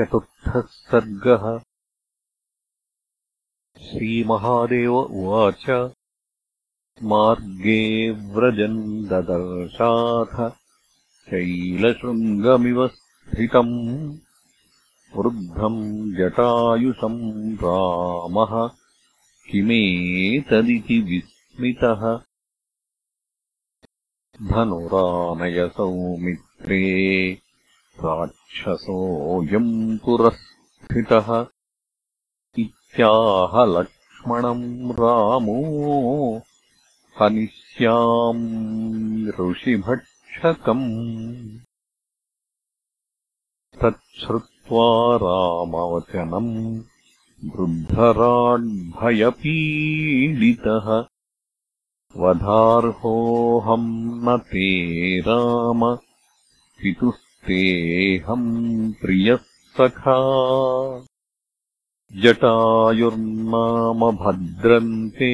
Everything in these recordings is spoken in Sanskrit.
चतुर्थः सर्गः श्रीमहादेव उवाच। मार्गे व्रजन् ददर्शाथ। शैलशृङ्गमिव स्थितम्। वृद्धम् जटायुषम् रामः। किमेतदिति विस्मितः। धनुरानयसौमित्रे राक्षसोऽयम् पुरस्थितः इत्याह लक्ष्मणम् रामो हनिष्याम् ऋषिभक्षकम्। तच्छ्रुत्वा रामवचनम् वृद्धराड्भयपीडितः। वधार्होऽहम् न ते राम पितुस्तेऽहम् प्रियः सखा जटायुर्नाम भद्रन्ते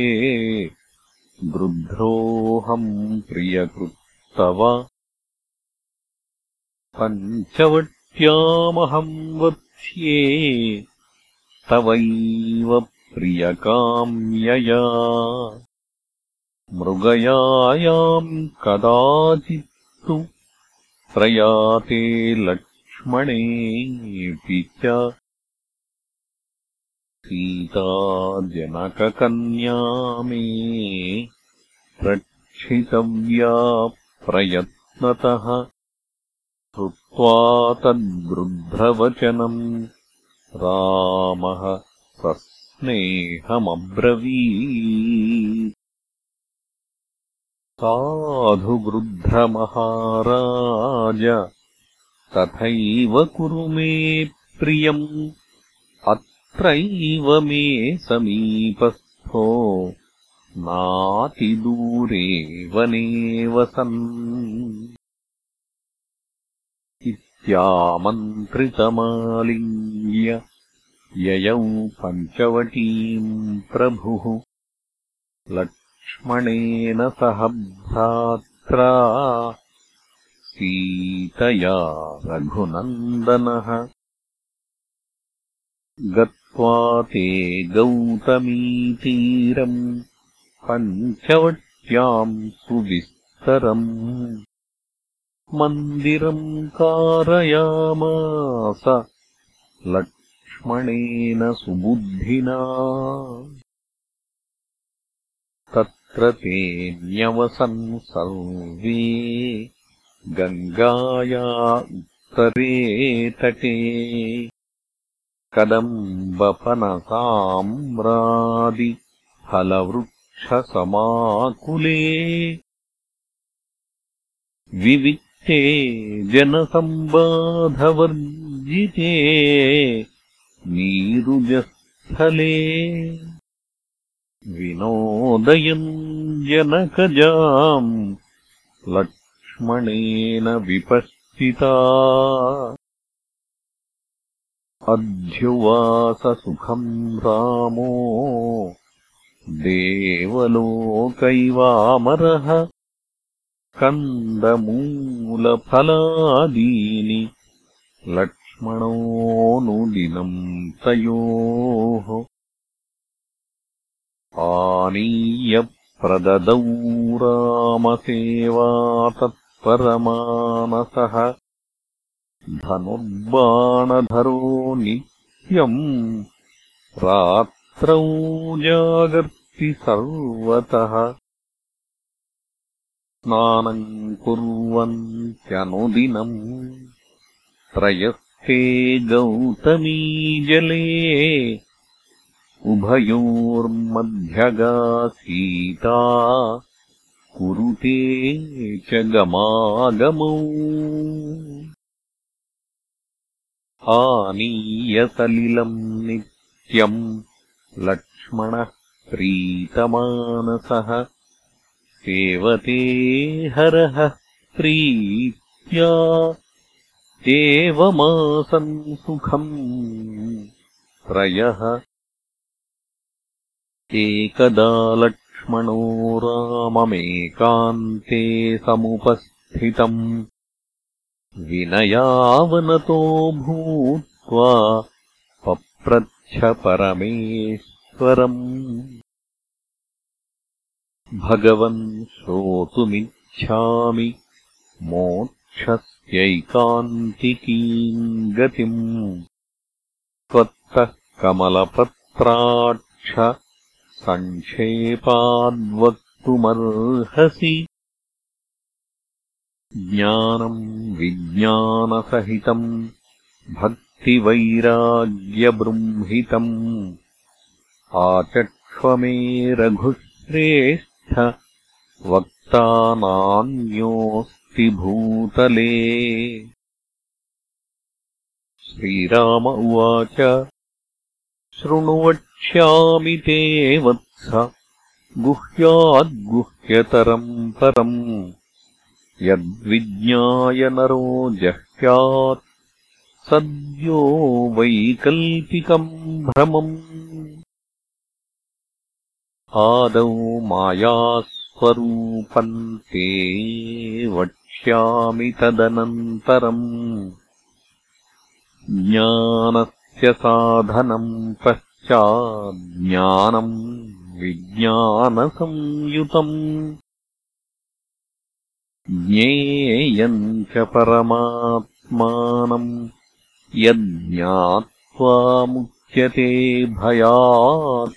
गृध्रोऽहम् प्रियकृत्तव। पञ्चवट्यामहम् वत्स्ये तवैव प्रियकाम्यया। मृगयायाम् कदाचित्तु प्रयाते लक्ष्मणेऽपि च सीता जनककन्या मे रक्षितव्या प्रयत्नतः श्रुत्वा तद्वृद्धवचनम् रामः सस्नेहमब्रवीत् साधु वृद्धमहाराज तथैव कुरु मे प्रियम् अत्रैव मे समीपस्थो नातिदूरे वने वसन् इत्यामन्त्रितमालिङ्ग्य ययौ पञ्चवटीम् प्रभुः लक्ष्मणेन सह भ्रात्रा सीतया रघुनन्दनः गत्वा ते गौतमीतीरम् पञ्चवट्याम् सुविस्तरम् मन्दिरम् कारयामास लक्ष्मणेन सुबुद्धिना तत्र ते न्यवसन् सर्वे गङ्गाया उत्तरे तटे कदम्बफनसाम्रादिफलवृक्षसमाकुले विविक्ते जनसम्बाधवर्जिते नीरुजस्थले विनोदयन् जनकजाम् लक्ष्मणेन विपश्चिता। अध्युवाससुखम् रामो देवलोकैवामरः। कन्दमूलफलादीनि लक्ष्मणोऽनुदिनम् तयोः आनीय प्रददौ रामसेवा तत्परमानसः धनुर्बाणधरो नित्यम् रात्रौ जागर्ति सर्वतः स्नानम् कुर्वन्त्यनुदिनम् त्रयस्ते गौतमीजले उभयोर्मध्यगा सीता कुरुते च गमागमौ। आनीयसलिलम् नित्यम् लक्ष्मणः प्रीतमानसः सेवते हरः प्रीत्या एवमासन् सुखम् त्रयः एकदा लक्ष्मणो राममेकान्ते समुपस्थितम्। विनयावनतो भूत्वा पप्रच्छ परमेश्वरम्। भगवन् श्रोतुमिच्छामि मोक्षस्यैकान्तिकीम् गतिम्। त्वत्तः कमलपत्राक्ष सङ्क्षेपाद्वक्तुमर्हसि। ज्ञानम् विज्ञानसहितम् भक्तिवैराग्यबृंहितम् आचक्ष्वमे रघुश्रेष्ठ वक्ता नान्योऽस्ति भूतले। श्रीराम उवाच शृणुवक्ष्यामि ते वत्स गुह्याद्गुह्यतरम् परम्। यद्विज्ञाय नरो जह्यात् सद्यो वैकल्पिकम् भ्रमम्। आदौ मायास्वरूपम् ते वक्ष्यामि तदनन्तरम्। ज्ञानस्य साधनम् पश्चाज्ञानम् विज्ञानसंयुतम् ज्ञेयम् च परमात्मानम् यज्ञात्वा मुच्यते भयात्।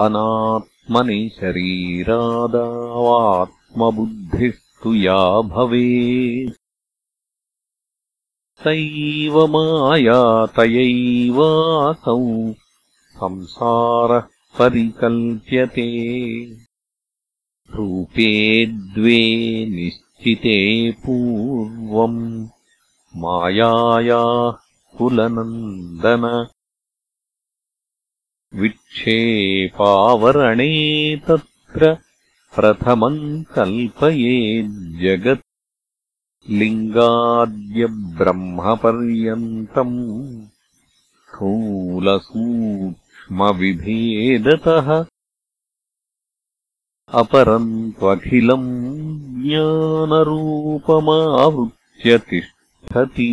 अनात्मनि शरीरादावात्मबुद्धिस्तु या भवेत् तैव माया तयैवासौ संसारः परिकल्प्यते। रूपे द्वे निश्चिते पूर्वम्। मायायाः कुलनन्दन। विक्षेपावरणे तत्र प्रथमम् कल्पयेज्जगत् लिङ्गाद्यब्रह्मपर्यन्तम् स्थूलसूक्ष्मविभेदतः अपरम् त्वखिलम् ज्ञानरूपमावृत्य तिष्ठति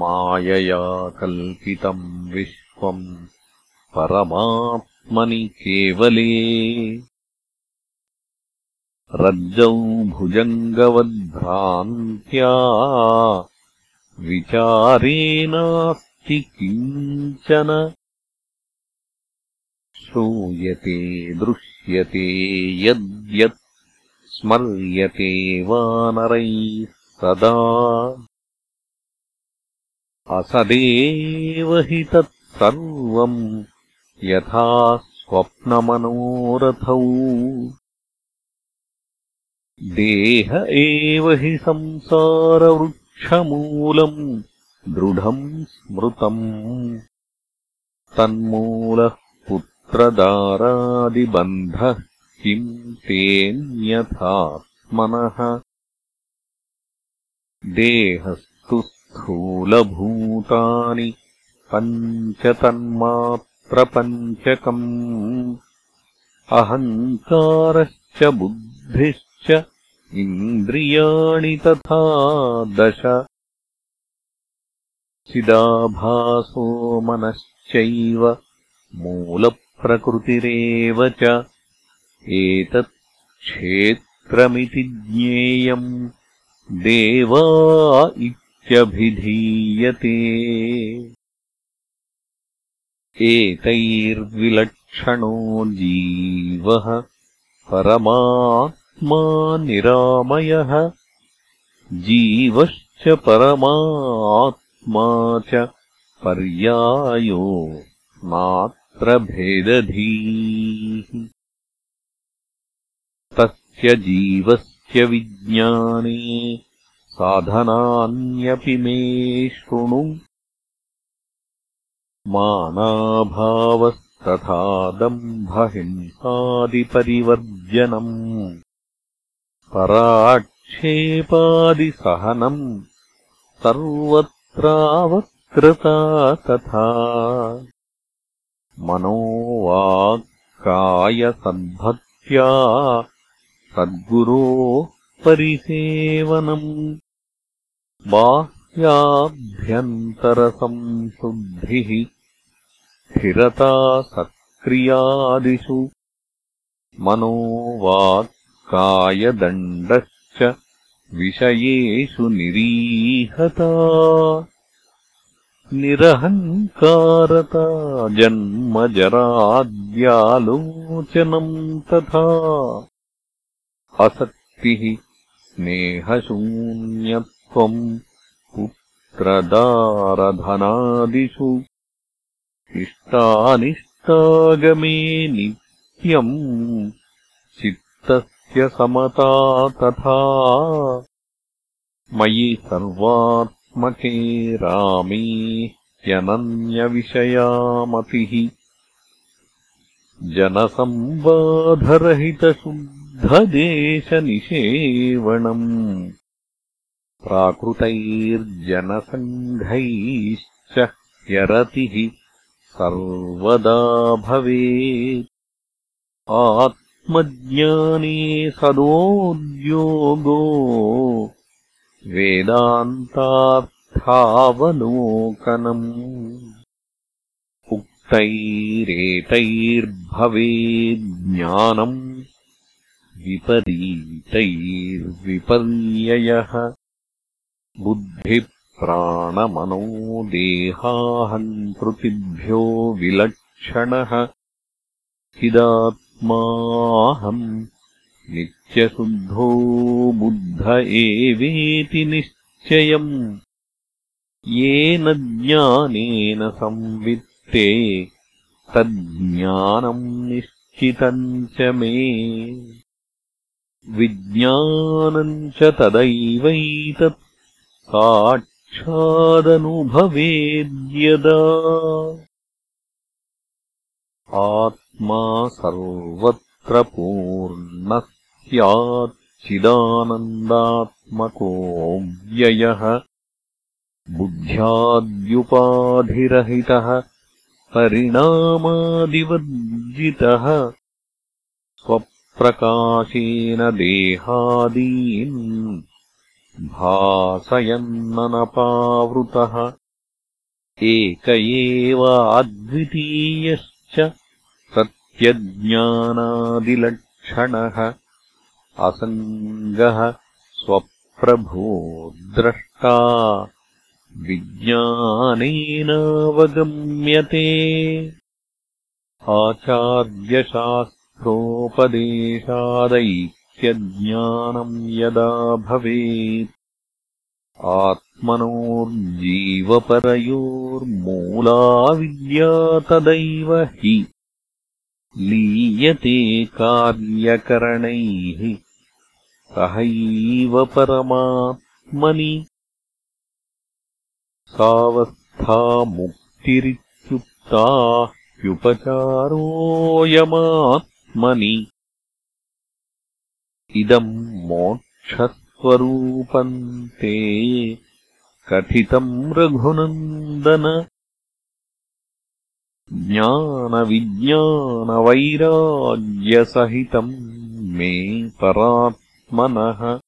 मायया कल्पितम् विश्वम् परमात्मनि केवले रज्जौ भुजङ्गवद्भ्रान्त्या विचारेणास्ति किञ्चन। श्रूयते दृश्यते यद्यत् स्मर्यते वानरैः सदा। असदेव हि तत्सर्वम् यथा स्वप्नमनोरथौ देह एव हि संसारवृक्षमूलम् दृढम् स्मृतम् तन्मूलः पुत्रदारादिबन्धः किम् तेऽन्यथात्मनः देहस्तु स्थूलभूतानि पञ्चतन्मात्रपञ्चकम् अहङ्कारश्च बुद्धिश्च इन्द्रियाणि तथा दश। चिदाभासो मनश्चैव मूलप्रकृतिरेव च। एतत् क्षेत्रमिति ज्ञेयम्। देवा इत्यभिधीयते। एतैर्विलक्षणो जीवः परमा निरामयः जीवश्च परमात्मा च पर्यायो नात्र भेदधीः। तस्य जीवस्य विज्ञाने साधनान्यपि मे शृणु। मानाभावस्तथा दम्भहिंसादिपरिवर्जनम् पराक्षेपादिसहनम् सर्वत्रावत्कृता तथा मनोवाक्कायसद्भक्त्या सद्गुरोः परिसेवनम् याभ्यन्तरसंशुद्धिः स्थिरता सत्क्रियादिषु मनोवाक्कायदण्डश्च विषयेषु निरीहता निरहङ्कारता जन्मजराद्यालोचनम् तथा असक्तिः स्नेहशून्यत्वम् पुत्रदारधनादिषु इष्टानिष्टागमे नित्यम् समता तथा। मयि सर्वात्मके रामे ह्यनन्यविषयामतिः। जनसंवाधरहितशुद्धदेशनिषेवणम् प्राकृतैर्जनसङ्घैश्च ह्यरतिः सर्वदा भवेत् आत्मज्ञाने सदोद्योगो वेदान्तार्थावलोकनम्। उक्तैरेतैर्भवेज्ञानम् विपरीतैर्विपर्ययः। बुद्धिप्राणमनो देहाहङ्कृतिभ्यो विलक्षणः चिदात्माहम् नित्यशुद्धो बुद्ध एवेति निश्चयम्। येन ज्ञानेन संवित्ते तज्ज्ञानम् निश्चितम् च मे। विज्ञानम् च तदैवैतत् साक्षादनुभवेद्यदा आत्मा सर्वत्र पूर्णः स्याच्चिदानन्दात्मकोऽव्ययः बुद्ध्याद्युपाधिरहितः परिणामादिवर्जितः स्वप्रकाशेन देहादीन् भासयन्ननपावृतः एक एवाद्वितीयश्च सत्यज्ञानादिलक्षणः असङ्गः स्वप्रभो द्रष्टा विज्ञानेनावगम्यते। आचार्यशास्त्रोपदेशादैक्यज्ञानम् यदा भवेत् आत्मनोर्जीवपरयोर्मूला तदैव हि लीयते कार्यकरणैः। सहैव परमात्मनि। सावस्था मुक्तिरित्युक्ता ह्युपचारोऽयमात्मनि इदम् मोक्षस्वरूपम् ते। कथितम् रघुनन्दन ज्ञानविज्ञानवैराग्यसहितम् मे परात्मनः।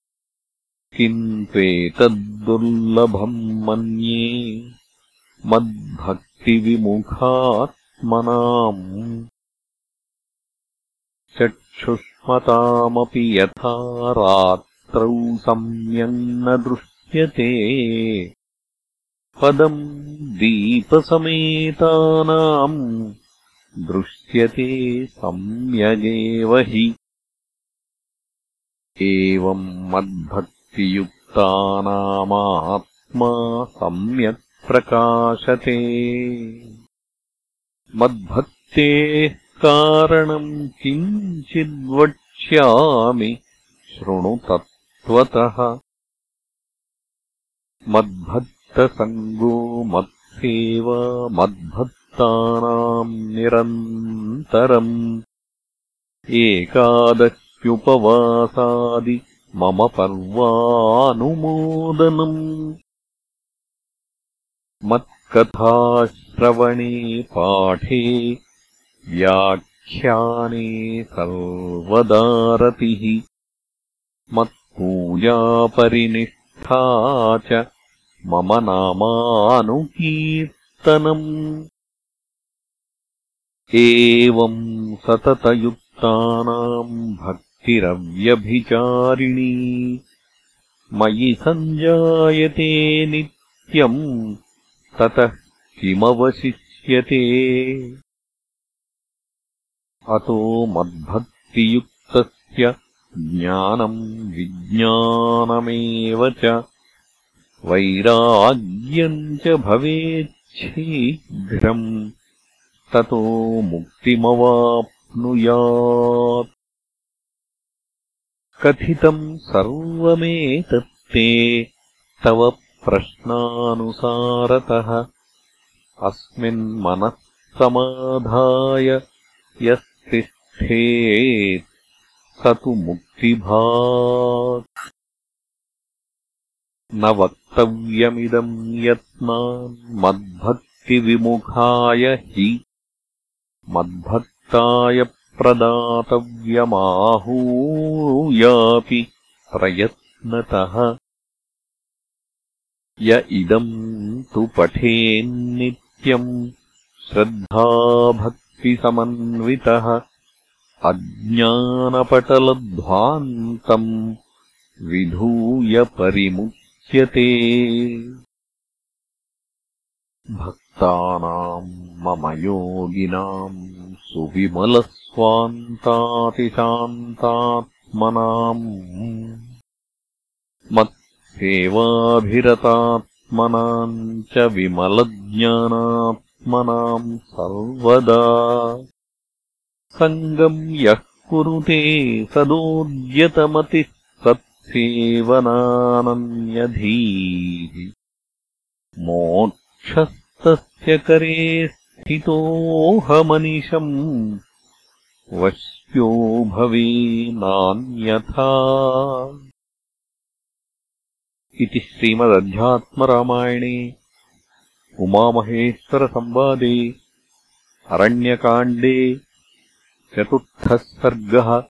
किम् त्वेतद्दुर्लभम् मन्ये मद्भक्तिविमुखात्मनाम्। चक्षुष्मतामपि यथा रात्रौ सम्यम् न दृश्यते पदम् दीपसमेतानाम् दृश्यते सम्यगेव हि। एवम् मद्भक्ति युक्तानामात्मा सम्यक् प्रकाशते। मद्भक्तेः कारणम् किञ्चिद्वक्ष्यामि शृणु तत्त्वतः मद्भक्तसङ्गो मत्सेवा मद्भक्तानाम् निरन्तरम् एकादश्युपवासादि मम पर्वानुमोदनम् मत्कथाश्रवणे पाठे व्याख्याने सर्वदारतिः मत्पूजापरिनिष्ठा च मम नामानुकीर्तनम्। एवम् सततयुक्तानाम् भक्तिरव्यभिचारिणी। मयि सञ्जायते नित्यम् ततः किमवशिष्यते? अतो मद्भक्तियुक्तस्य ज्ञानम् विज्ञानमेव च वैराग्यम् च भवेच्छीघ्रम्। ततो मुक्तिमवाप्नुयात्। कथितम् सर्वमेतत्ते तव प्रश्नानुसारतः। अस्मिन्मनः समाधाय यस्तिष्ठेत्। स तु मुक्तिभाक् न वक्तव्यमिदम् यत्नान् मद्भक्तिविमुखाय हि मद्भक्ताय प्रदातव्यमाहूयापि प्रयत्नतः। य इदम् तु पठेन्नित्यम् श्रद्धाभक्तिसमन्वितः अज्ञानपटलध्वान्तम् विधूय परिमुच्यते भक्तानाम् मम योगिनाम् सुविमलस्वान्तातिशान्तात्मनाम्। मत्सेवाभिरतात्मनाम् च विमलज्ञानात्मनाम् सर्वदा। सङ्गम् यः कुरुते सदोद्यतमतिः सत्सेवनानन्यधीः मोक्षस्तस्य करे स्थितोऽहमनिशम् वश्यो भवे नान्यथा। इति श्रीमदध्यात्मरामायणे उमामहेश्वरसंवादे अरण्यकाण्डे चतुर्थः सर्गः